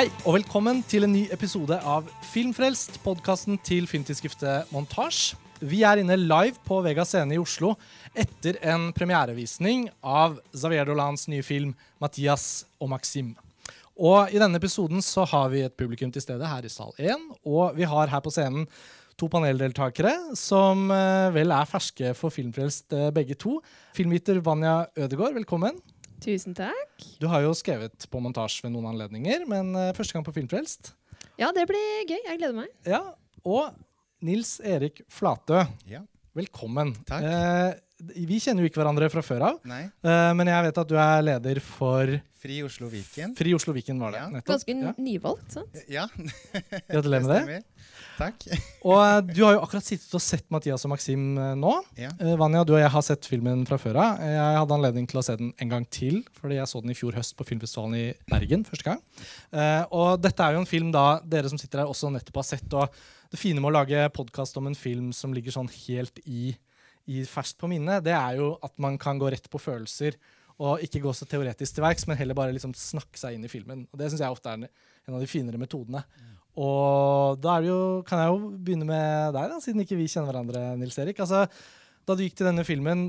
Hei og velkommen til en ny episode av Filmfrelst, podkasten til filmtidsskriftet Montasj. Vi er inne live på Vega Scene i Oslo etter en premierevisning av Xavier Dolans nye film 'Mathias og Maxim'. Og I denne episoden så har vi et publikum til stede her i sal 1. Og vi har her på scenen to paneldeltakere som eh, vel er ferske for Filmfrelst eh, begge to. Filmviter Vanja Ødegaard, velkommen. Tusen takk. Du har jo skrevet på montasje ved noen anledninger, men eh, første gang på Filmfrelst. Ja, det blir gøy. Jeg gleder meg. Ja, Og Nils Erik Flatø, Ja, velkommen. Takk. Eh, vi kjenner jo ikke hverandre fra før av, nei. eh, men jeg vet at du er leder for Fri Oslo Viken. Fri Oslo Viken, var det. Ja. nettopp. Ganske Ja. nyvalgt, sant? Ja, Gratulerer med det. Takk. Og eh, du har jo akkurat sittet og sett Mathias og Maxim eh, nå. Ja. Eh, Vanja, du og jeg har sett filmen fra før av. Jeg hadde anledning til å se den en gang til, fordi jeg så den i fjor høst på filmfestivalen i Bergen første gang. Eh, og dette er jo en film da dere som sitter her også nettopp har sett. Og det fine med å lage podkast om en film som ligger sånn helt i, i ferskt på minnet, det er jo at man kan gå rett på følelser. Og ikke gå så teoretisk til verks, men heller bare liksom snakke seg inn i filmen. Og Det syns jeg ofte er en, av de finere metodene. Og da jo, kan jeg jo begynne med deg, da, siden ikke vi kjenner hverandre. Nils Erik. Altså, da du gikk til denne filmen,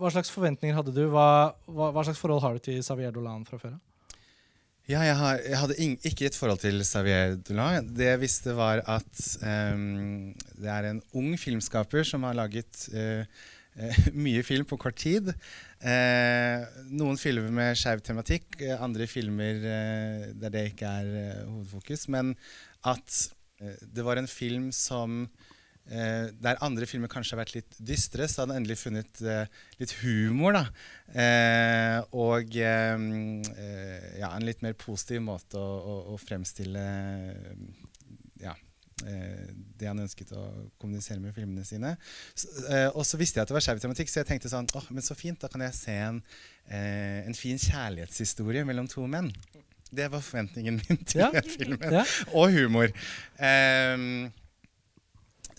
hva slags forventninger hadde du? Hva, hva, hva slags forhold har du til Xavier Dolan fra før av? Ja, jeg, har, jeg hadde ing, ikke et forhold til Xavier Dolan. Det jeg visste, var at um, det er en ung filmskaper som har laget uh, mye film på kort tid. Uh, noen filmer med skeiv tematikk, andre filmer der det ikke er hovedfokus. Men at det var en film som eh, Der andre filmer kanskje har vært litt dystre, så hadde han endelig funnet eh, litt humor. da. Eh, og eh, ja, en litt mer positiv måte å, å, å fremstille eh, ja, eh, det han ønsket å kommunisere med filmene sine. Så, eh, og så visste jeg at det var skeiv tematikk, så jeg tenkte sånn åh, men så fint, da kan jeg se en, en fin kjærlighetshistorie mellom to menn. Det var forventningen min til Ja. filmen. Ja. Og humor. Ehm,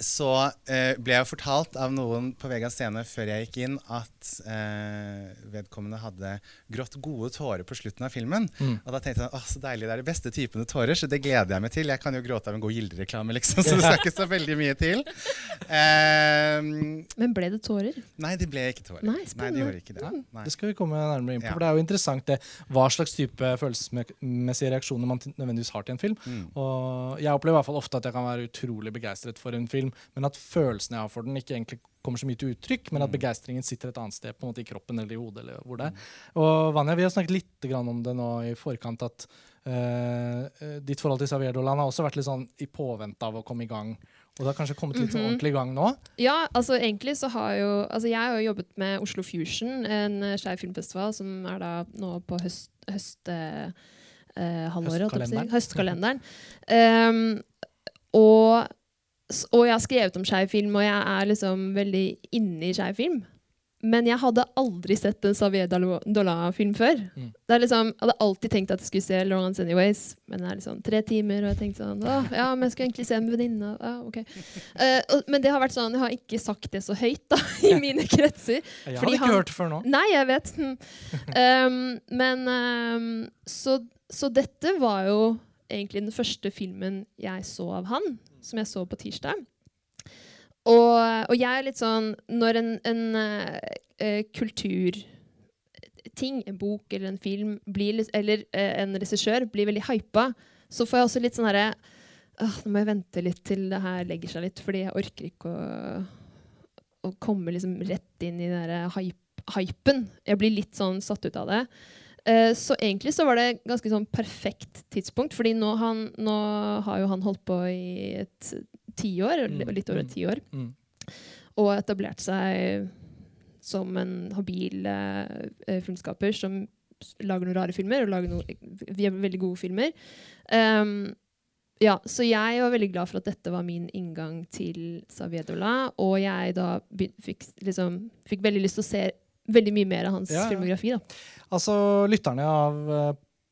så eh, ble jeg fortalt av noen på Vegas scene før jeg gikk inn, at eh, vedkommende hadde grått gode tårer på slutten av filmen. Mm. Og da tenkte jeg at så deilig, det er de beste typene tårer, så det gleder jeg meg til. Jeg kan jo gråte av en god Gilde-reklame, liksom, så det skal ikke så veldig mye til. Eh, Men ble det tårer? nei, det ble ikke tårer. Nei, nei det gjorde ikke det. Nei. Det skal vi komme nærmere inn på, Ja. for det er jo interessant det, hva slags type følelsesmessige reaksjoner man nødvendigvis har til en film. Mm. Og jeg opplever i hvert fall ofte at jeg kan være utrolig begeistret for en film, men at følelsene jeg har for den, ikke egentlig kommer så mye til uttrykk, men at Mm. begeistringen sitter et annet sted, på en måte i kroppen eller i hodet. eller hvor det er. Og Vanja, vi har snakket litt grann om det nå i forkant, at eh, eh, ditt forhold til Xavier Dolan har også vært litt sånn i påvente av å komme i gang. Og det har kanskje kommet litt mm -hmm. ordentlig i gang nå. Ja, altså egentlig så har jo Altså jeg har jo jobbet med Oslo Fusion, en uh, skeiv filmfestival som er da nå på høst... høst eh, eh, halvåret. Høstkalenderen. Høstkalenderen. Um, og, og jeg har skrevet om skeiv film, og jeg er liksom veldig inne i skeiv film. Men jeg hadde aldri sett en Xavier Dolan-film før. Mm. Det er liksom, jeg hadde alltid tenkt at jeg skulle se Lawrence Anyways, men det er liksom tre timer, og jeg tenkte sånn Åh, ja, men jeg skulle egentlig se med venninne. Ja, okay. uh, og- men det har vært sånn, jeg har ikke sagt det så høyt da, i mine kretser. Jeg hadde ikke han- hørt det før nå. Nei, jeg vet. Um, men um, så, så dette var jo egentlig den første filmen jeg så av han, som jeg så på tirsdag. Og, og jeg er litt sånn Når en, en eh, kulturting, en bok eller en film, blir, eller uh, en regissør blir veldig hypa, så får jeg også litt sånn herre uh, Nå må jeg vente litt til det her legger seg litt, fordi jeg orker ikke å, å komme liksom rett inn i den hypen. Jeg blir litt sånn satt ut av det. Eh, så egentlig så var det ganske sånn perfekt tidspunkt, fordi nå, han, nå har jo han holdt på i et tiår, Mm, litt over mm. et tiår, Mm. og etablert seg som en habil eh, eh, filmskaper som lager noen rare filmer, og lager noen vi er veldig gode filmer. Um, ja, så jeg var veldig glad for at dette var min inngang til Saviedola, og jeg da fikk, liksom, fikk veldig lyst til å se veldig mye mer av hans Ja, ja. filmografi. da. Altså, lytterne av eh,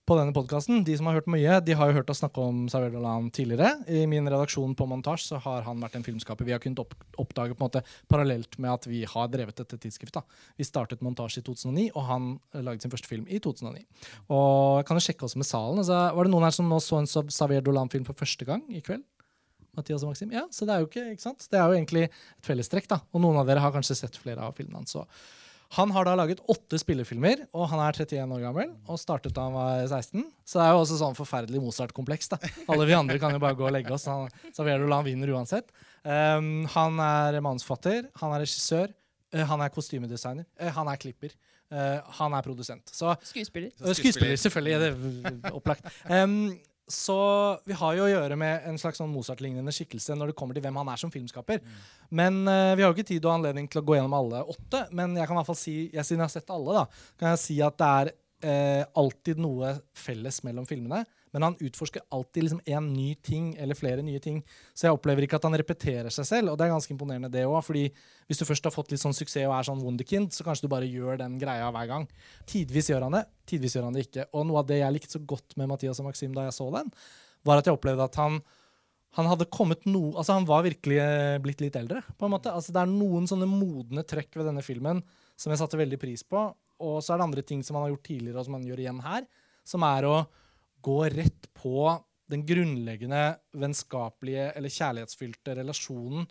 på denne podkasten. De som har hørt mye, de har jo hørt oss snakke om Saver Dolan tidligere. I min redaksjon på Montasj så har han vært en filmskaper vi har kunnet opp oppdage på en måte parallelt med at vi har drevet dette tidsskriftet. Vi startet Montasj i 2009, og han laget sin første film i 2009. Og kan jo sjekke også med salen. Altså, var det noen her som nå så en Saver Dolan-film for første gang i kveld? Mathias og Maxim? Ja, så det er jo ikke, ikke sant? Det er jo egentlig et fellestrekk. da. Og noen av dere har kanskje sett flere av filmene hans. Han har da laget åtte spillefilmer, og han er 31 år gammel. Og startet da han var 16. Så det er jo også sånn forferdelig Mozart-kompleks. da. Alle vi andre kan jo bare gå og legge oss. Han, la han vinner uansett. Um, han er manusforfatter, han er regissør, uh, han er kostymedesigner, uh, han er klipper. Uh, han er produsent. Så, skuespiller. skuespiller. Selvfølgelig. Det opplagt. Um, så vi har jo å gjøre med en slags sånn Mozart-lignende skikkelse når det kommer til hvem han er som filmskaper. Mm. Men uh, vi har jo ikke tid og anledning til å gå gjennom alle åtte. Men jeg kan i hvert fall si, jeg, siden jeg har sett alle, da, kan jeg si at det er uh, alltid noe felles mellom filmene. Men han utforsker alltid liksom en ny ting eller flere nye ting. Så jeg opplever ikke at han repeterer seg selv, og det er ganske imponerende, det òg. Fordi hvis du først har fått litt sånn suksess og er sånn wunderkind, så kanskje du bare gjør den greia hver gang. Tidvis gjør han det, tidvis gjør han det ikke. Og noe av det jeg likte så godt med Mathias og Maxim da jeg så den, var at jeg opplevde at han han hadde kommet noe, altså han var virkelig eh, blitt litt eldre. på en måte. Altså Det er noen sånne modne trekk ved denne filmen som jeg satte veldig pris på. Og så er det andre ting som han har gjort tidligere, og som han gjør igjen her. Som er å gå rett på den grunnleggende vennskapelige eller kjærlighetsfylte relasjonen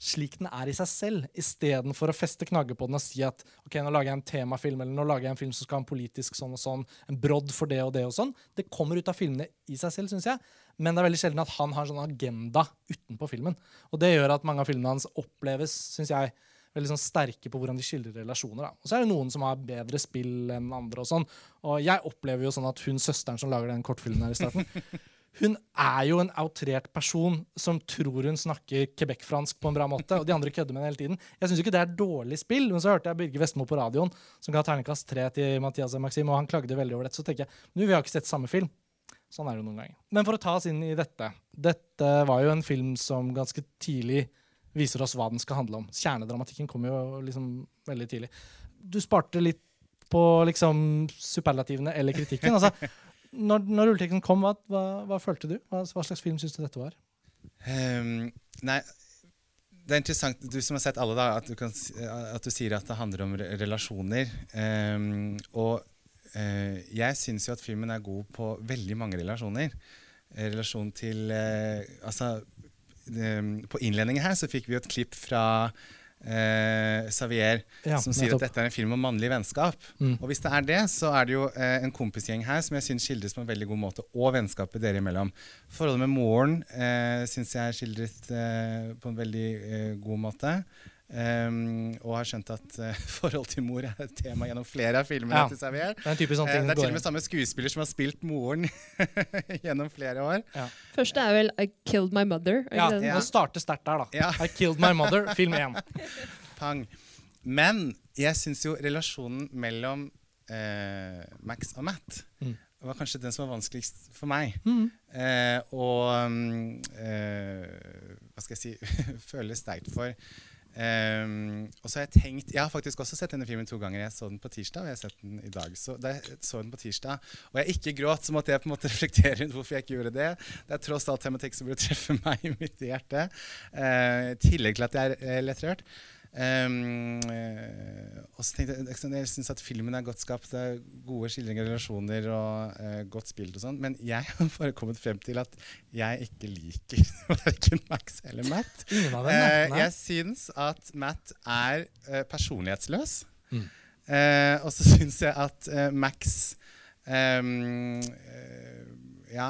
slik den er i seg selv, istedenfor å feste knagger på den og si at ok, nå lager jeg en temafilm eller nå lager jeg en film som skal ha en politisk sånn og sånn, en brodd for det og det og sånn. Det kommer ut av filmene i seg selv, syns jeg. Men det er veldig sjelden at han har en sånn agenda utenpå filmen. Og det gjør at mange av filmene hans oppleves, syns jeg, veldig sånn sterke på hvordan de skildrer relasjoner. Da. Og så er det noen som har bedre spill enn andre. Og sånn. Og jeg opplever jo sånn at hun søsteren som lager den kortfilmen her i starten, hun er jo en outrert person som tror hun snakker Quebec-fransk på en bra måte. Og de andre kødder med den hele tiden. Jeg syns ikke det er dårlig spill. Men så hørte jeg Birger Vestmo på radioen som ga terningkast tre til Mathias og Maxim, og han klagde veldig over dette. Så tenker jeg nå, vi har ikke sett samme film. Sånn er det noen ganger. Men for å ta oss inn i dette. Dette var jo en film som ganske tidlig viser oss hva den skal handle om. Kjernedramatikken kommer jo liksom veldig tidlig. Du sparte litt på liksom superlativene eller kritikken. altså, når, når rulleteksten kom, hva, hva, hva, følte du? Hva, hva slags film syns du dette var? Um, nei, det er interessant, du som har sett alle, da, at du, kan, at du sier at det handler om relasjoner. Um, og uh, jeg syns jo at filmen er god på veldig mange relasjoner. Relasjon til uh, Altså på innledningen her så fikk vi jo et klipp fra eh, Xavier ja, som sier at dette er en film om mannlig vennskap. Mm. Og hvis det er det, så er det jo eh, en kompisgjeng her som jeg syns skildres på en veldig god måte, og vennskapet dere imellom. Forholdet med moren eh, syns jeg er skildret eh, på en veldig eh, god måte. Um, og har skjønt at uh, forhold til mor er et tema gjennom flere av filmene. Ja. til Xavier. Det er, sånn uh, det er til og med samme skuespiller som har spilt moren gjennom flere år. Ja. Første er vel 'I Killed My Mother'. Ja, ja. Må starte sterkt der, da. Ja. 'I Killed My Mother', film én. Pang. Men jeg syns jo relasjonen mellom uh, Max og Matt mm. var kanskje den som var vanskeligst for meg. Mm. og um, hva skal jeg si føle sterkt for. Um, og så har Jeg tenkt, jeg har faktisk også sett denne filmen to ganger. Jeg så den på tirsdag, og jeg har sett den i dag. Så da jeg så den på tirsdag, og jeg ikke gråt, så måtte jeg på en måte reflektere rundt hvorfor jeg ikke gjorde det. Det er tross alt tematikk som burde treffe meg i mitt hjerte. Uh, tillegg til at jeg er uh, lettrørt. Um, og så tenkte Jeg jeg syns at filmen er godt skapt. Det er gode skildringer av relasjoner og uh, godt spilt. og sånn Men jeg har bare kommet frem til at jeg ikke liker verken Max eller Matt. Ingen av dem, Uh, jeg syns at Matt er uh, personlighetsløs. Mm. og så syns jeg at Max um, Ja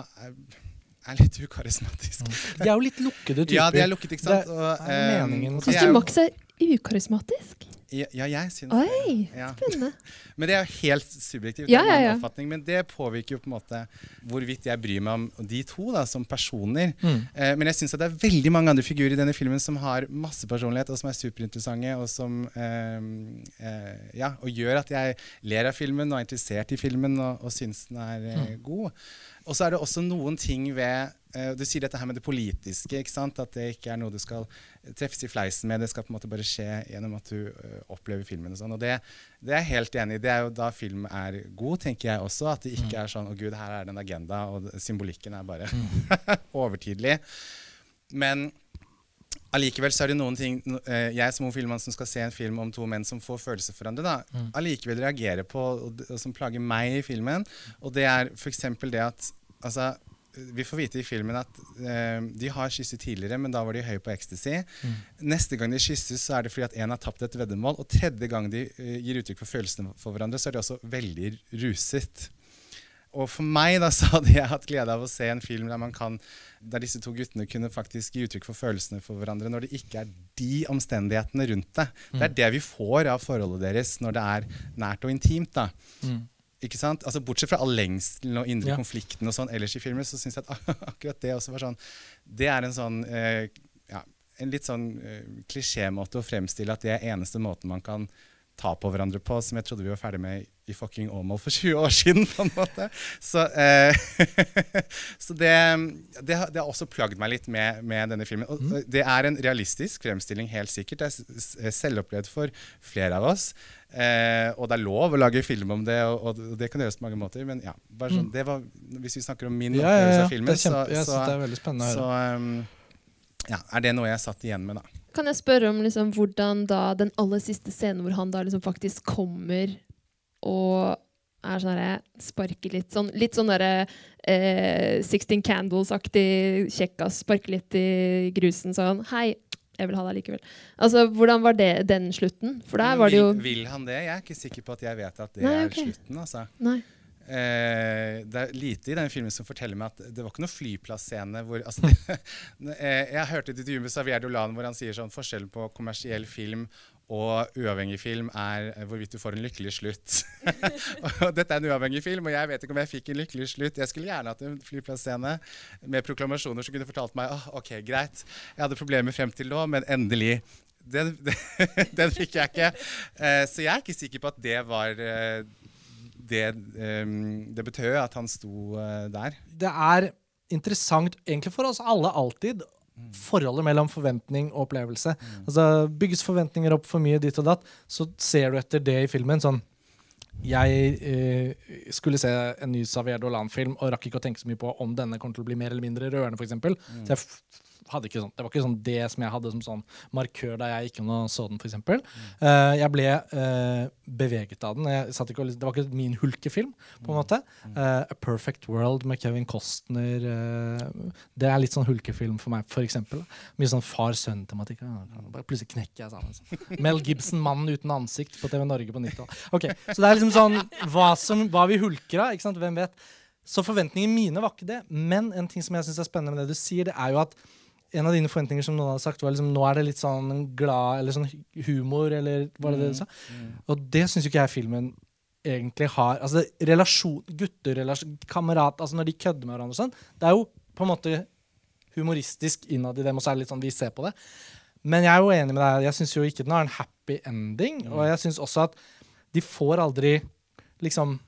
er litt ukarismatisk. Mm. De er jo litt lukkede typer. Ja, de er lukket, ikke sant? Det er meningen. Syns du Max er ukarismatisk? Ja, ja, jeg syns Oi, det. Ja. Spennende. Men det er jo helt subjektivt. Ja, ja, ja. Men det påvirker jo på en måte hvorvidt jeg bryr meg om de to da, som personer. Mm. Eh, men jeg syns det er veldig mange andre figurer i denne filmen som har masse personlighet, og som er superinteressante, og som eh, eh, ja, og gjør at jeg ler av filmen og er interessert i filmen og, og syns den er eh, mm. god. Og så er det også noen ting ved Du sier dette her med det politiske, ikke sant? at det ikke er noe du skal treffes i fleisen med. Det skal på en måte bare skje gjennom at du uh, opplever filmen. Og sånn. Og det, det, er jeg helt enig i. Det er jo da film er god, tenker jeg også. At det ikke mm. er sånn 'Å, gud, her er det en agenda', og symbolikken er bare mm. overtydelig. Men allikevel så er det noen ting uh, Jeg som ung filmmann som skal se en film om to menn som får følelser for hverandre, da, mm. allikevel reagerer på, og, og, som plager meg i filmen. Og det er f.eks. det at altså, vi får vite i filmen at uh, de har kysset tidligere, men da var de høye på ecstasy. Mm. Neste gang de kysses, så er det fordi at en har tapt et veddemål. Og tredje gang de uh, gir uttrykk for følelsene for hverandre, så er de også veldig ruset. Og for meg da, så hadde jeg hatt glede av å se en film der, kan, der disse to guttene kunne faktisk gi uttrykk for følelsene for hverandre når det ikke er de omstendighetene rundt det. Mm. Det er det vi får av forholdet deres når det er nært og intimt. da. Mm. Ikke sant? Altså Bortsett fra all lengselen og indre ja. konflikten og sånn ellers i filmer, så syns jeg at akkurat det også var sånn Det er en sånn eh, ja, en litt sånn eh, klisjémåte å fremstille at det er eneste måten man kan ta på hverandre på, som jeg trodde vi var ferdig med i fucking Åmål for 20 år siden. på en måte. Så, eh, så det, det, det, har også plagd meg litt med, med denne filmen. Og, mm. Det er en realistisk fremstilling, helt sikkert. Det er selvopplevd for flere av oss. Eh, og det er lov å lage film om det, og, og det kan gjøres på mange måter. Men ja, bare sånn, mm. det var, hvis vi snakker om min opplevelse av filmen, så, så, så um, ja, er det noe jeg satt igjen med, da. Kan jeg spørre om liksom, hvordan da den aller siste scenen hvor han da liksom faktisk kommer og er sånn herre Sparker litt sånn Litt sånn derre eh, Sixteen Candles-aktig kjekkas. Sparker litt i grusen sånn Hei, jeg vil ha deg likevel. Altså, Hvordan var det den slutten? For der var det jo Vil, han det? Jeg er ikke sikker på at jeg vet at det Nei, okay. er slutten. altså. Nei. Eh, det er lite i den filmen som forteller meg at det var ikke noen flyplassscene hvor altså, eh, Jeg hørte et intervju med Xavier Dolan hvor han sier sånn forskjellen på kommersiell film og uavhengig film er hvorvidt du får en lykkelig slutt. og dette er en uavhengig film, og jeg vet ikke om jeg fikk en lykkelig slutt. Jeg skulle gjerne hatt en flyplassscene med proklamasjoner som kunne fortalt meg oh, ok, greit, jeg hadde problemer frem til nå, men endelig. Den, den fikk jeg ikke. Eh, så jeg er ikke sikker på at det var uh, det um, det betød at han sto uh, der. Det er interessant egentlig for oss alle alltid forholdet mellom forventning og opplevelse. Mm. Altså, Bygges forventninger opp for mye ditt og datt, så ser du etter det i filmen. sånn jeg eh, skulle se en ny Xavier Dolan-film og rakk ikke å tenke så mye på om denne kommer til å bli mer eller mindre rørende. For mm. Så jeg Sånn, det var ikke sånn det som jeg hadde som sånn markør da jeg gikk og så den, f.eks. Mm. Uh, jeg ble uh, beveget av den. Ikke, det var ikke min hulkefilm, på en mm. måte. Uh, A Perfect World med Kevin Costner. det er litt sånn hulkefilm for meg, f.eks. Mye sånn far-sønn-tematikk. Plutselig knekker jeg sammen. Sånn. Mel Gibson, 'Mannen uten ansikt' på TV Norge på 90-tallet. Okay, så det er liksom sånn hva, som, hva vi hulker av. Hvem vet? Så forventningene mine var ikke det. Men en ting som jeg synes er spennende med det du sier, det er jo at en av dine forventninger som noen hadde sagt, var liksom, nå er det litt sånn glad eller sånn humor, eller hva det det du sa? Mm. mm. Og det syns jo ikke jeg filmen egentlig har. Altså relasjon, Gutterelasjon, kamerat altså Når de kødder med hverandre og sånn, det er jo på en måte humoristisk innad i dem, og så er det litt sånn vi ser på det. Men jeg er jo enig med deg. Jeg syns jo ikke den har en happy ending. Mm. Og jeg syns også at de får aldri liksom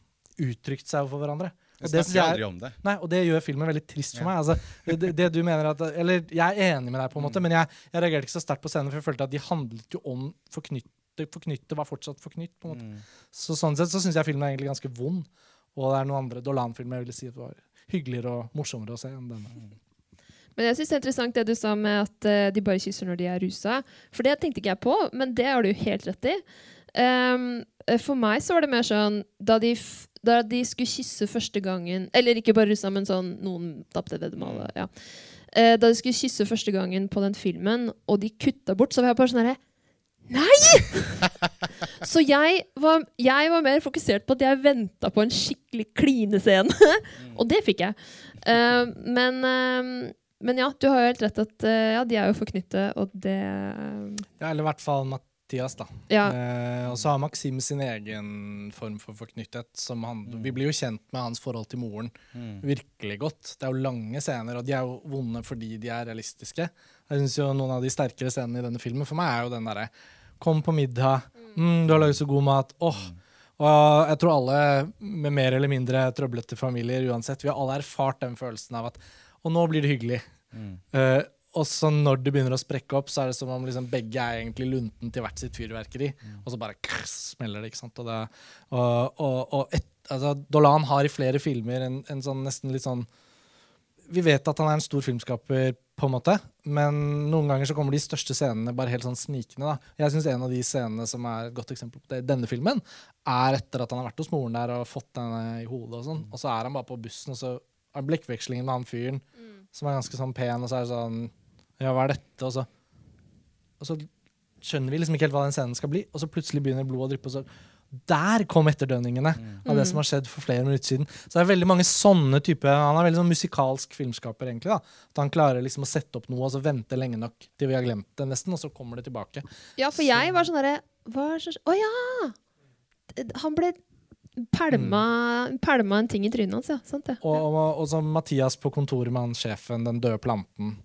uttrykt seg overfor hverandre. Jeg snakker jeg, aldri om det. Nei, Og det gjør filmen veldig trist for ja. meg. Altså, det, det, du mener at, eller Jeg er enig med deg, på en måte, mm. men jeg, jeg, reagerte ikke så sterkt på scenen, for jeg følte at de handlet jo om forknyttet. Forknyttet var fortsatt forknytt. på en måte. Mm. Så Sånn sett så syns jeg filmen er egentlig ganske vond. Og det er noen andre Dolan-filmer jeg ville si var hyggeligere og morsommere å se enn denne. Mm. Men jeg synes det er interessant det du sa med at uh, de bare kysser når de er rusa. For det tenkte ikke jeg på, men det har du helt rett i. Um, for meg så var det mer sånn da de da de skulle kysse første gangen Eller ikke bare russa, men sånn noen tapte veddemålet. Ja. Eh, da de skulle kysse første gangen på den filmen, og de kutta bort, så var jeg bare sånn herre Nei! så jeg var, jeg var, mer fokusert på at jeg venta på en skikkelig klinescene. Mm. og det fikk jeg. Uh, men, uh, men, ja, du har jo helt rett at uh, ja, de er jo forknyttet, og det Ja, eller i hvert fall Mathias, da. Ja. Eh, og så har Maxim sin egen form for forknyttet. Han, mm. Vi blir jo kjent med hans forhold til moren mm. virkelig godt. Det er jo lange scener, og de er jo vonde fordi de er realistiske. Jeg synes jo Noen av de sterkere scenene i denne filmen for meg er jo den derre Kom på middag. Mm, du har laget så god mat. Åh! Oh. Og jeg tror alle med mer eller mindre trøblete familier uansett, vi har alle erfart den følelsen av at og nå blir det hyggelig. Mm. Eh, og så når det begynner å sprekke opp, så er det som om liksom begge er egentlig lunten til hvert sitt fyrverkeri. Og så bare krr, smeller det. ikke sant? Og, det, og, og, og et, altså, Dolan har i flere filmer en, en sånn nesten litt sånn Vi vet at han er en stor filmskaper, på en måte, men noen ganger så kommer de største scenene bare helt sånn snikende. da. Jeg syns en av de scenene som er et godt eksempel på det i denne filmen, er etter at han har vært hos moren der og fått henne i hodet, og sånn, og så er han bare på bussen, og så er blikkvekslingen med han fyren som er ganske sånn pen, og så er det sånn Ja, hva er dette? Og så, og så skjønner vi liksom ikke helt hva den scenen skal bli, og så plutselig begynner blodet å dryppe, og så Der kom etterdønningene av det som har skjedd for flere minutter siden. Så det er veldig mange sånne type Han er veldig sånn musikalsk filmskaper, egentlig. da At han klarer liksom å sette opp noe og så vente lenge nok til vi har glemt det, nesten, og så kommer det tilbake. Ja, for jeg var sånn derre er så- Å ja! Han ble pælma, pælma en ting i trynet hans, ja. Sant det. Og, og, og så Mathias på kontoret med han sjefen, den døde planten.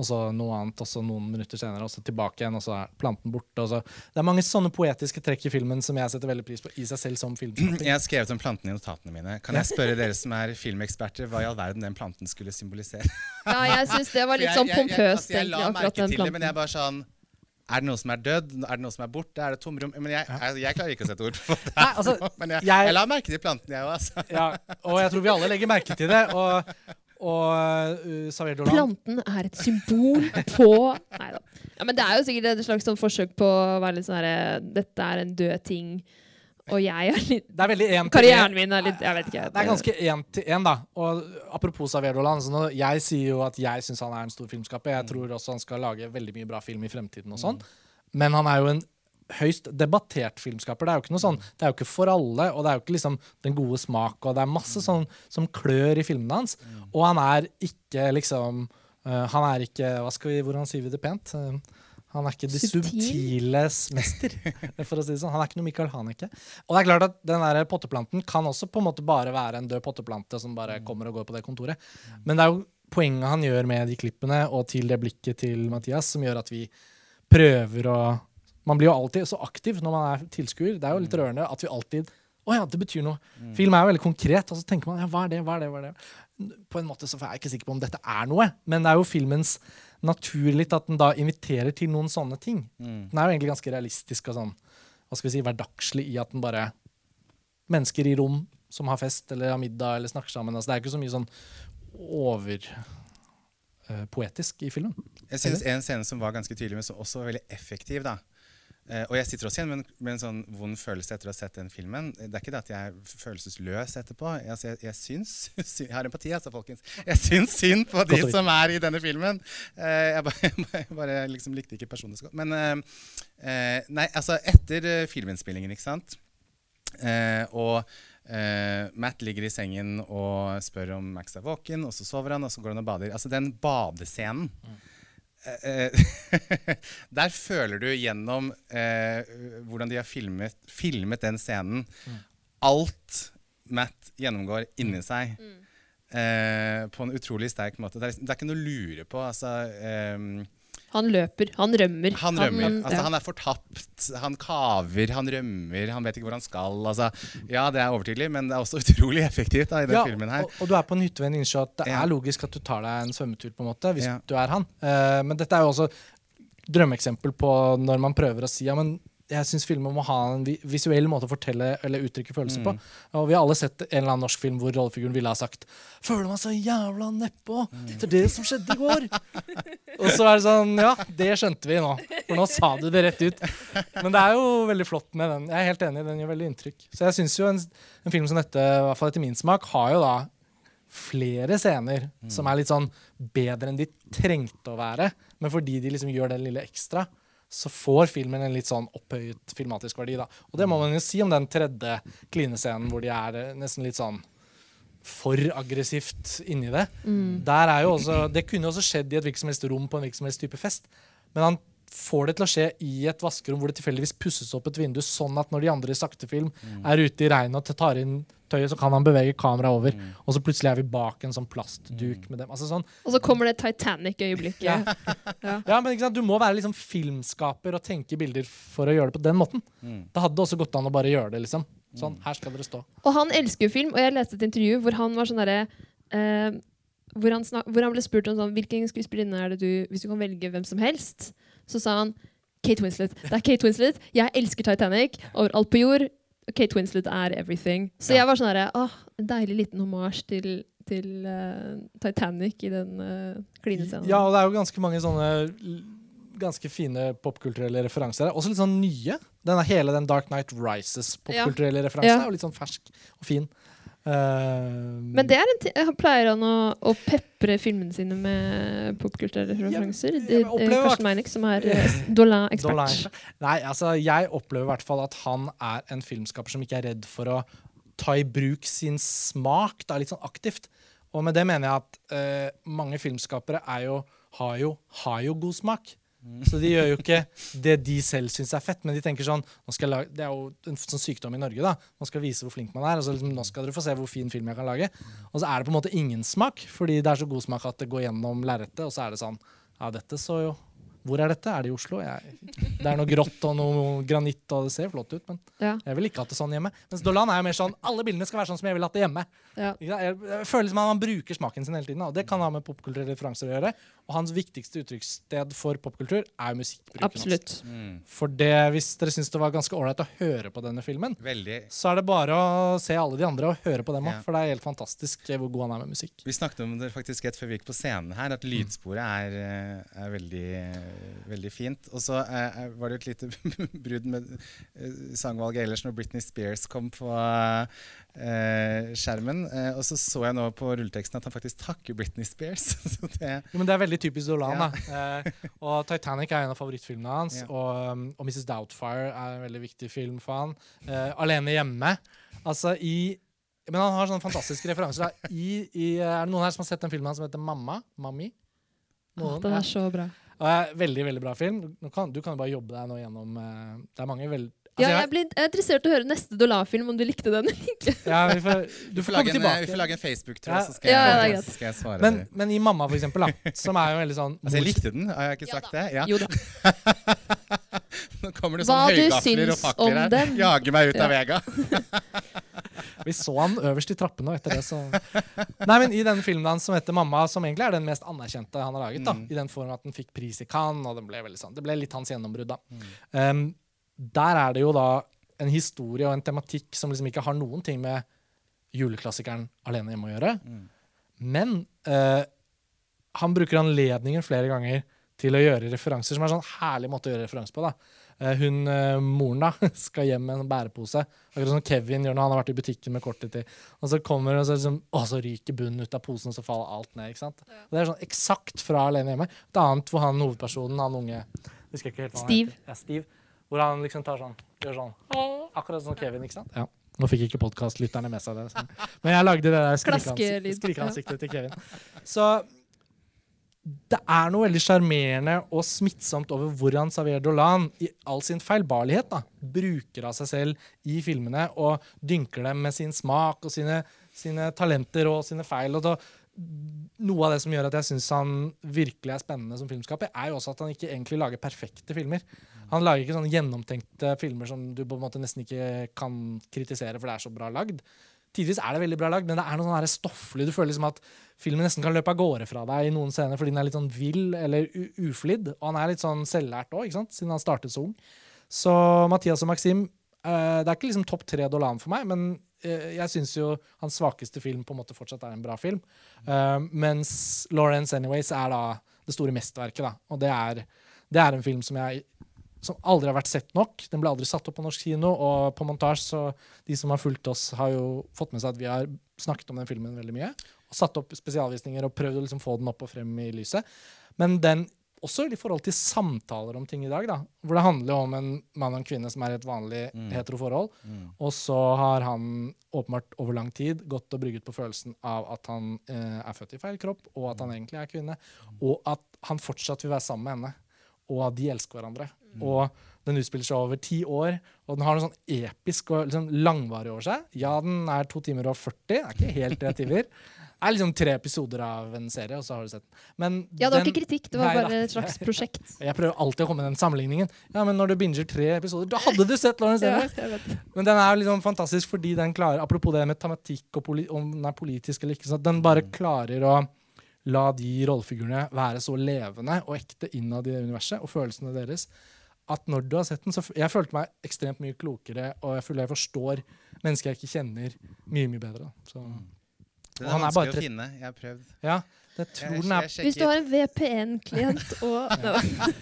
Og så noe annet, og så noen minutter senere, og så tilbake igjen, og så er planten borte. Det er mange sånne poetiske trekk i filmen som jeg setter veldig pris på i seg selv som filmskaper. Jeg har skrevet om plantene i notatene mine. Kan jeg spørre dere som er filmeksperter, hva i all verden den planten skulle symbolisere? Ja, jeg syns det var litt sånn pompøst, altså, jeg egentlig, la akkurat merke den til det, men planten. jeg bare sånn Er det noe som er dødd? Er det noe som er borte? Er det tomrom? Men jeg, jeg, jeg klarer ikke å sette ord på det. Nei, altså, Men jeg, jeg- jeg la merke til plantene, jeg òg, altså. Ja, og jeg tror vi alle legger merke til det. Og, og uh, Xavier Dolan Planten er et symbol på Nei da. Ja, men det er jo sikkert et slags sånn forsøk på å være litt sånn herre Dette er en død ting, og jeg er litt Det er veldig til Karrieren min er litt Jeg vet ikke. Det er ganske én til én, da. Og apropos Xavier Dolan. Så jeg sier jo at jeg syns han er en stor filmskaper. Jeg tror også han skal lage veldig mye bra film i fremtiden og sånn. Men han er jo en høyst debattert filmskaper. Det er jo ikke noe sånn, det er jo ikke for alle, og det er jo ikke liksom den gode smak, og det er masse sånn som klør i filmene hans. Og han er ikke liksom uh, Han er ikke Hva skal vi, Hvordan sier vi det pent? Uh, han er ikke de Subtil? subtiles mester, for å si det sånn. Han er ikke noe Michael Haneke. Og det er klart at den der potteplanten kan også på en måte bare være en død potteplante som bare kommer og går på det kontoret. Men det er jo poenget han gjør med de klippene, og til det blikket til Mathias, som gjør at vi prøver å Man blir jo alltid så aktiv når man er tilskuer. Det er jo litt rørende at vi alltid Å ja, det betyr noe. Film er jo veldig konkret, og så tenker man ja, hva er det, hva er det, hva er det? På en måte så er jeg ikke sikker på om dette er noe, men det er jo filmens natur litt at den da inviterer til noen sånne ting. Den er jo egentlig ganske realistisk og sånn, hva skal vi si, hverdagslig i at den bare Mennesker i rom som har fest eller har middag eller snakker sammen. Altså, det er ikke så mye sånn overpoetisk i filmen. Jeg synes En scene som var ganske tydelig, men som også var veldig effektiv. da. Eh, og jeg sitter også igjen med en, med en sånn vond følelse etter å ha sett den filmen. Det er ikke det at jeg er følelsesløs etterpå. Jeg, altså, jeg, jeg syns Jeg har empati, altså, folkens. Jeg syns synd på de som er i denne filmen. Eh, jeg bare, jeg bare liksom likte ikke personene så godt. Men eh, eh, nei, altså, etter eh, filminnspillingen, ikke sant Eh, og eh, Matt ligger i sengen og spør om Max er våken, og så sover han, og så går han og bader. Altså den badescenen eh, eh, Der føler du gjennom eh, hvordan de har filmet, filmet den scenen, alt Matt gjennomgår inni seg. Eh, på en utrolig sterk måte. Det er, liksom- det er ikke noe å lure på. Altså, eh, Han løper. Han rømmer. han rømmer. altså, ja. Han er fortapt. Han kaver, han rømmer, han vet ikke hvor han skal. Altså, ja, det er overtydelig, men det er også utrolig effektivt da, i den Ja, filmen her. Og, og du er på en hytte ved en innsjø at det Ja. er logisk at du tar deg en svømmetur, på en måte, hvis Ja. du er han. Uh, men dette er jo også drømmeeksempel på når man prøver å si ja, men jeg syns filmer må ha en visuell måte å fortelle eller uttrykke følelser på. Og vi har alle sett en eller annen norsk film hvor rollefiguren ville ha sagt 'Føler meg så jævla nedpå etter det som skjedde i går'. og så er det sånn Ja, det skjønte vi nå. For nå sa du det rett ut. Men det er jo veldig flott med den. Jeg er helt enig, den gjør veldig inntrykk. Så jeg syns jo en, en film som dette, i hvert fall etter min smak, har jo da flere scener som er litt sånn bedre enn de trengte å være. Men fordi de liksom gjør det lille ekstra, så får filmen en litt sånn opphøyet filmatisk verdi. da. Og det må man jo si om den tredje klinescenen hvor de er eh, nesten litt sånn for aggressivt inni det. Der er jo også, Det kunne jo også skjedd i et hvilket som helst rom på en hvilken som helst type fest. Men han får det til å skje i et vaskerom hvor det tilfeldigvis pusses opp et vindu, sånn at når de andre i sakte film er ute i regnet og tar inn tøyet, så kan han bevege kameraet over. Og så plutselig er vi bak en sånn plastduk med dem. Altså sånn, Og så kommer det Titanic-øyeblikket. Ja. Ja. ja, men ikke sant? Du må være liksom filmskaper og tenke bilder for å gjøre det på den måten. da hadde det også gått an å bare gjøre det. liksom. Sånn, her skal dere stå. Og han elsker jo film, og jeg leste et intervju hvor han var sånn derre eh, hvor han, snak, hvor han ble spurt om sånn, hvilken skuespillerinne er det du Hvis du kan velge hvem som helst, så sa han Kate Winslet. Det er Kate Winslet. Jeg elsker Titanic. Overalt på jord. Kate Winslet er everything. Så Ja. jeg var sånn herre Åh, en deilig liten hommage til, til uh, Titanic i den uh, klinescenen. Ja, og det er jo ganske mange sånne ganske fine popkulturelle referanser her. Også litt sånn nye. Denne, hele den Dark Night Rises popkulturelle referansen Ja. er jo litt sånn fersk og fin. Eh, Men det er en ting han pleier han å, å pepre filmene sine med popkulturelle referanser. jeg Eh, Karsten Meinick, som er uh, Dolan-ekspert. Nei, altså, jeg opplever i hvert fall at han er en filmskaper som ikke er redd for å ta i bruk sin smak da, litt sånn aktivt. Og med det mener jeg at uh, mange filmskapere er jo, har, jo, har jo god smak. Så de gjør jo ikke det de selv syns er fett, men de tenker sånn lage, Det er jo en sånn sykdom i Norge, da. Man skal vise hvor flink man er. og så liksom, Nå skal dere få se hvor fin film jeg kan lage. Og så er det på en måte ingen smak, fordi det er så god smak at det går gjennom lerretet, og så er det sånn Ja, dette så jo Hvor er dette? Er det i Oslo? Jeg, det er noe grått og noe granitt, og det ser flott ut, men Ja, jeg vil ikke hatt det sånn hjemme. Mens Dolan er jo mer sånn alle bildene skal være sånn som jeg vil hatt det hjemme. ja. Jeg, jeg føler som at man bruker smaken sin hele tiden, og det kan ha med popkulturelle referanser å gjøre. Og hans viktigste uttrykkssted for popkultur er musikkbruken. hans. Mm. For det, hvis dere syns det var ganske ålreit å høre på denne filmen, Veldig. så er det bare å se alle de andre og høre på dem òg, Ja. for det er helt fantastisk eh, hvor god han er med musikk. Vi snakket om det faktisk rett før vi gikk på scenen her, at lydsporet er, eh, er veldig, eh, veldig fint. Og så eh, var det et lite brudd med eh, sangvalget ellers når Britney Spears kom på eh, skjermen. Eh, og så så jeg nå på rulleteksten at han faktisk takker Britney Spears. så det, Jo, men Det er veldig typisk Dolan. Ja. da. Eh, og Titanic er en av favorittfilmene hans. Ja. Og, um, og Mrs. Doubtfire er en veldig viktig film for han. Eh, Alene hjemme. Altså i Men han har sånne fantastiske referanser. Da. I, i, er det noen her som har sett den filmen som heter Mamma? Mami? Noen? den er så bra. Og, eh, veldig, veldig bra film. Nå kan, du kan jo bare jobbe deg nå gjennom eh, Det er mange vel... Ja, Altså, jeg blir jeg er interessert i å høre neste Dolan-film, om du likte den eller ikke. ja, vi får, du du får lage en, eh, vi får lage en Facebook-tråd, Ja. så skal jeg, Ja, ja, det er greit. så skal jeg svare Men, dere. men i Mamma, for eksempel, da, som er jo veldig sånn Altså, jeg likte den, har jeg ikke Ja sagt da. det? Ja. Jo da. Nå kommer det sånn du høygafler og syns fakler om her. den? Jager meg ut av Vega. Vi så han øverst i trappene, og etter det så Nei, men I den filmen hans som heter 'Mamma', som egentlig er den mest anerkjente han har laget, da, Mm. i den form at den fikk pris i Cannes, og den ble veldig sånn, det ble litt hans gjennombrudd. da. Mm. Um, der er det jo da en historie og en tematikk som liksom ikke har noen ting med juleklassikeren 'Alene hjemme' å gjøre. Mm. Men uh, han bruker anledningen flere ganger til å gjøre referanser, som er en sånn herlig måte å gjøre referanse på. da. Eh, hun, eh, Moren da, skal hjem med en bærepose, akkurat som Kevin gjør når han har vært i butikken med kortet til. Og så kommer hun, og så, liksom, å, så ryker bunnen ut av posen, og så faller alt ned. ikke sant? Og Det er sånn eksakt fra Alene hjemme. Et annet hvor han hovedpersonen, han unge jeg ikke helt hva han Steve. heter. Ja, Steve. Hvor han liksom tar sånn, gjør sånn. Akkurat som Kevin, ikke sant? Ja. Nå fikk ikke podkastlytterne med seg det. Men jeg lagde det der skrikeansiktet til Kevin. Så det er noe veldig sjarmerende og smittsomt over hvordan Xavier Dolan i all sin feilbarlighet da, bruker av seg selv i filmene og dynker dem med sin smak og sine, sine talenter og sine feil. Og da, noe av det som gjør at jeg syns han virkelig er spennende som filmskaper, er jo også at han ikke egentlig lager perfekte filmer. Han lager ikke sånne gjennomtenkte filmer som du på en måte nesten ikke kan kritisere, for det er så bra lagd. Tidvis er det veldig bra lagd, men det er noe sånn stofflig. Du føler liksom at filmen nesten kan løpe av gårde fra deg i noen scener fordi den er litt sånn vill eller uflidd. Og han er litt sånn selvlært òg, siden han startet så ung. Så Mathias og Maxim uh, Det er ikke liksom topp tre Dolan for meg, men eh, jeg syns jo hans svakeste film på en måte fortsatt er en bra film. Uh, mens Lawrence Anyways er da det store mesterverket. Og det er, det er en film som jeg som aldri har vært sett nok. Den ble aldri satt opp på norsk kino, og på montasje, så de som har fulgt oss, har jo fått med seg at vi har snakket om den filmen veldig mye. Og satt opp spesialvisninger og prøvd å liksom få den opp og frem i lyset. Men den, også i forhold til samtaler om ting i dag, da, hvor det handler om en mann og en kvinne som er i et vanlig Mm. heteroforhold, Mm. og så har han åpenbart over lang tid gått og brygget på følelsen av at han eh, er født i feil kropp, og at han egentlig er kvinne, og at han fortsatt vil være sammen med henne, og de elsker hverandre. Og den utspiller seg over ti år, og den har noe sånn episk og liksom langvarig over seg. Ja, den er to timer og 40, det er ikke helt tre timer. Det er liksom tre episoder av en serie, og så har du sett den. Men Ja, det var den- ikke kritikk, det var Nei bare et slags prosjekt. Jeg prøver alltid å komme med den sammenligningen. Ja, men når du binger tre episoder, da hadde du sett Lawrence Ja, jeg vet. Men den er liksom fantastisk fordi den klarer Apropos det med tematikk og poli, om den er politisk eller ikke, så den bare klarer å la de rollefigurene være så levende og ekte innad i det universet, og følelsene deres, at når du har sett den, så jeg følte meg ekstremt mye klokere, og jeg føler jeg forstår mennesker jeg ikke kjenner, mye, mye bedre. Så, Den Og er han er bare vanskelig å finne. Jeg har prøvd. ja, det tror Jeg, den er Hvis du har en VPN-klient og Nå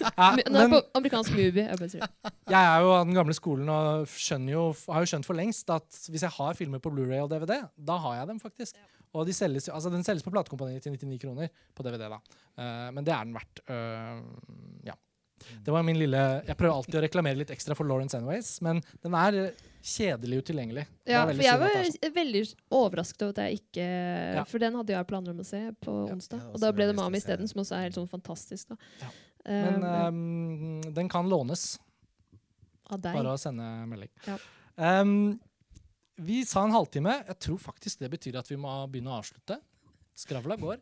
Ja, Nå er det på amerikansk movie. Jeg jeg er jo av den gamle skolen og jo, har jo skjønt for lengst at hvis jeg har filmer på Blu-ray og DVD, da har jeg dem faktisk. Og de selges, altså den selges på platekompaniet til 99 kroner på DVD, da. Uh, men det er den verdt. Uh, ja. Det var min lille Jeg prøver alltid å reklamere litt ekstra for Lawrence Anyways, men den er eh, kjedelig utilgjengelig. Ja, for jeg var sånn. veldig overrasket over at jeg ikke Ja. For den hadde jeg planer om å se på Ja, onsdag. Og da ble det Mami isteden, som også er helt sånn fantastisk. da. Ja. Men um, den kan lånes. av deg. Bare å sende melding. Ja. Ehm, vi sa en halvtime. Jeg tror faktisk det betyr at vi må begynne å avslutte. Skravla går.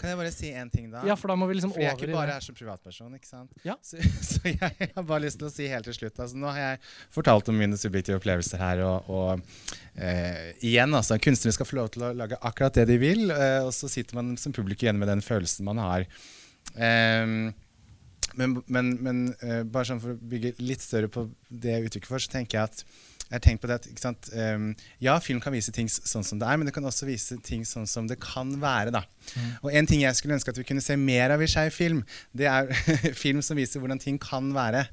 Kan jeg bare si én ting, da? Ja, for da må vi liksom For jeg er ikke bare her som privatperson. ikke sant? Ja. Så, så jeg har bare lyst til å si helt til slutt altså, Nå har jeg fortalt om mine subjektive opplevelser her. Og, og eh, igjen, altså, kunstnere skal få lov til å lage akkurat det de vil. eh, og så sitter man som publikum igjen med den følelsen man har. Ehm, men men, men eh, bare sånn for å bygge litt større på det jeg uttrykker for, så tenker jeg at jeg har tenkt på det at, ikke sant? ehm, Ja, film kan vise ting sånn som det er, men det kan også vise ting sånn som det kan være. da. Og en ting jeg skulle ønske at vi kunne se mer av i skeiv film, det er film som viser hvordan ting kan være.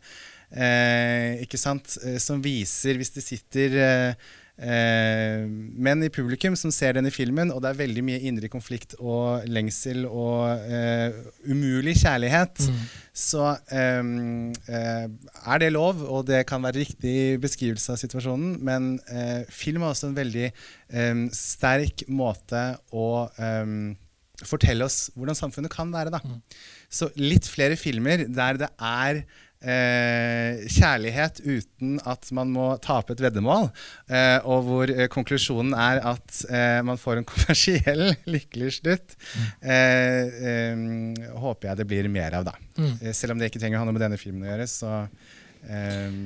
Eh, ikke sant? Eh, som viser, hvis det sitter eh, eh, menn i publikum som ser denne filmen, og det er veldig mye indre konflikt og lengsel og eh, umulig kjærlighet, Mm. så eh, er det lov, og det kan være riktig beskrivelse av situasjonen, men eh, film er også en veldig ehm, sterk måte å ehm, fortelle oss hvordan samfunnet kan være. Da. Mm. Så litt flere filmer der det er eh, kjærlighet uten at man må tape et veddemål, eh, og hvor eh, konklusjonen er at eh, man får en kommersiell lykkelig slutt, eh, eh, håper jeg det blir mer av, da. Mm. Eh, Selv om det ikke trenger å ha noe med denne filmen å gjøre, så, eh,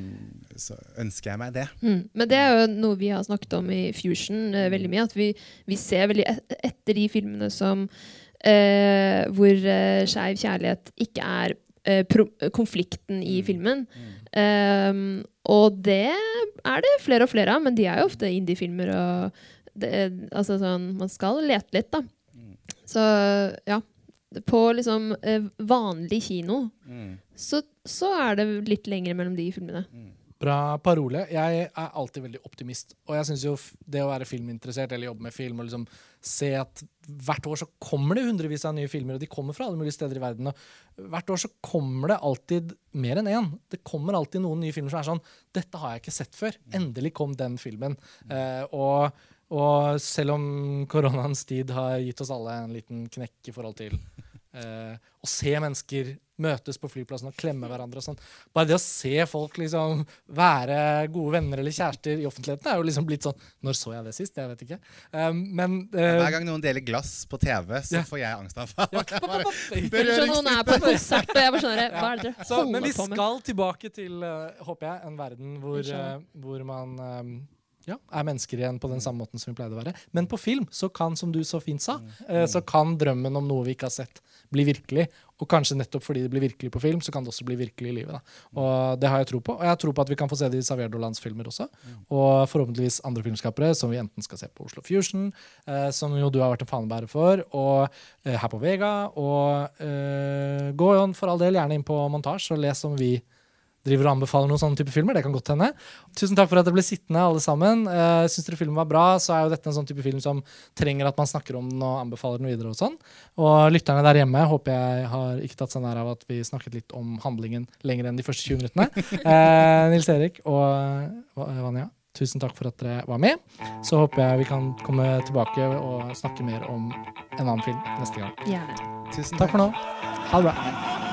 så ønsker jeg meg det. Mm. Men det er jo noe vi har snakket om i Fusion eh, veldig mye. At vi, vi ser veldig et etter de filmene som uh, hvor uh, skeiv kjærlighet ikke er konflikten i Mm. filmen. Um, og det er det flere og flere av, men de er jo ofte indie-filmer. og det, altså sånn, Man skal lete litt, da. Mm. Så ja. På liksom eh, vanlig kino så, så er det litt lengre mellom de filmene. Bra parole. Jeg er alltid veldig optimist. Og jeg synes jo det å være filminteressert eller jobbe med film og liksom se at hvert år så kommer det hundrevis av nye filmer, og de kommer fra alle mulige steder i verden. Og hvert år så kommer det alltid mer enn én. Det kommer alltid noen nye filmer som er sånn Dette har jeg ikke sett før. Endelig kom den filmen. Uh, og, og selv om koronaens tid har gitt oss alle en liten knekk i forhold til eh, å se mennesker møtes på flyplassen og klemme hverandre og sånn. Bare det å se folk liksom være gode venner eller kjærester i offentligheten er jo liksom blitt sånn Når så jeg det sist? Jeg vet ikke. Um, men eh, Hver gang noen deler glass på TV, så Ja. får jeg angstanfall. ja, noen er på konsert, og jeg bare sånn Hva er det dere så, Men vi holder på med? skal tilbake til, eh, håper jeg, en verden hvor, eh, hvor man eh, ja, er mennesker igjen på den samme måten som vi pleide å være. Men på film så kan, som du så fint sa, eh, så kan drømmen om noe vi ikke har sett, bli virkelig. Og kanskje nettopp fordi det blir virkelig på film, så kan det også bli virkelig i livet. Da. Og det har jeg tro på. Og jeg har tro på at vi kan få se det i Saverdolands filmer også. Og forhåpentligvis andre filmskapere som vi enten skal se på Oslo Fusion, eh, som jo du har vært en fanebærer for, og eh, her på Vega. Og eh, gå for all del gjerne inn på montasje og les om vi driver og anbefaler noen sånne type filmer. Det kan godt hende. Tusen takk for at dere ble sittende, alle sammen. Uh, Syns dere filmen var bra, så er jo dette en sånn type film som trenger at man snakker om den og anbefaler den videre. Og sånn. Og lytterne der hjemme håper jeg har ikke tatt seg nær av at vi snakket litt om handlingen lenger enn de første 20 minuttene. Uh, Nils Erik og eh, Vanja, tusen takk for at dere var med. Så håper jeg vi kan komme tilbake og snakke mer om en annen film neste gang. Ja. Tusen Takk for nå. Ha det bra.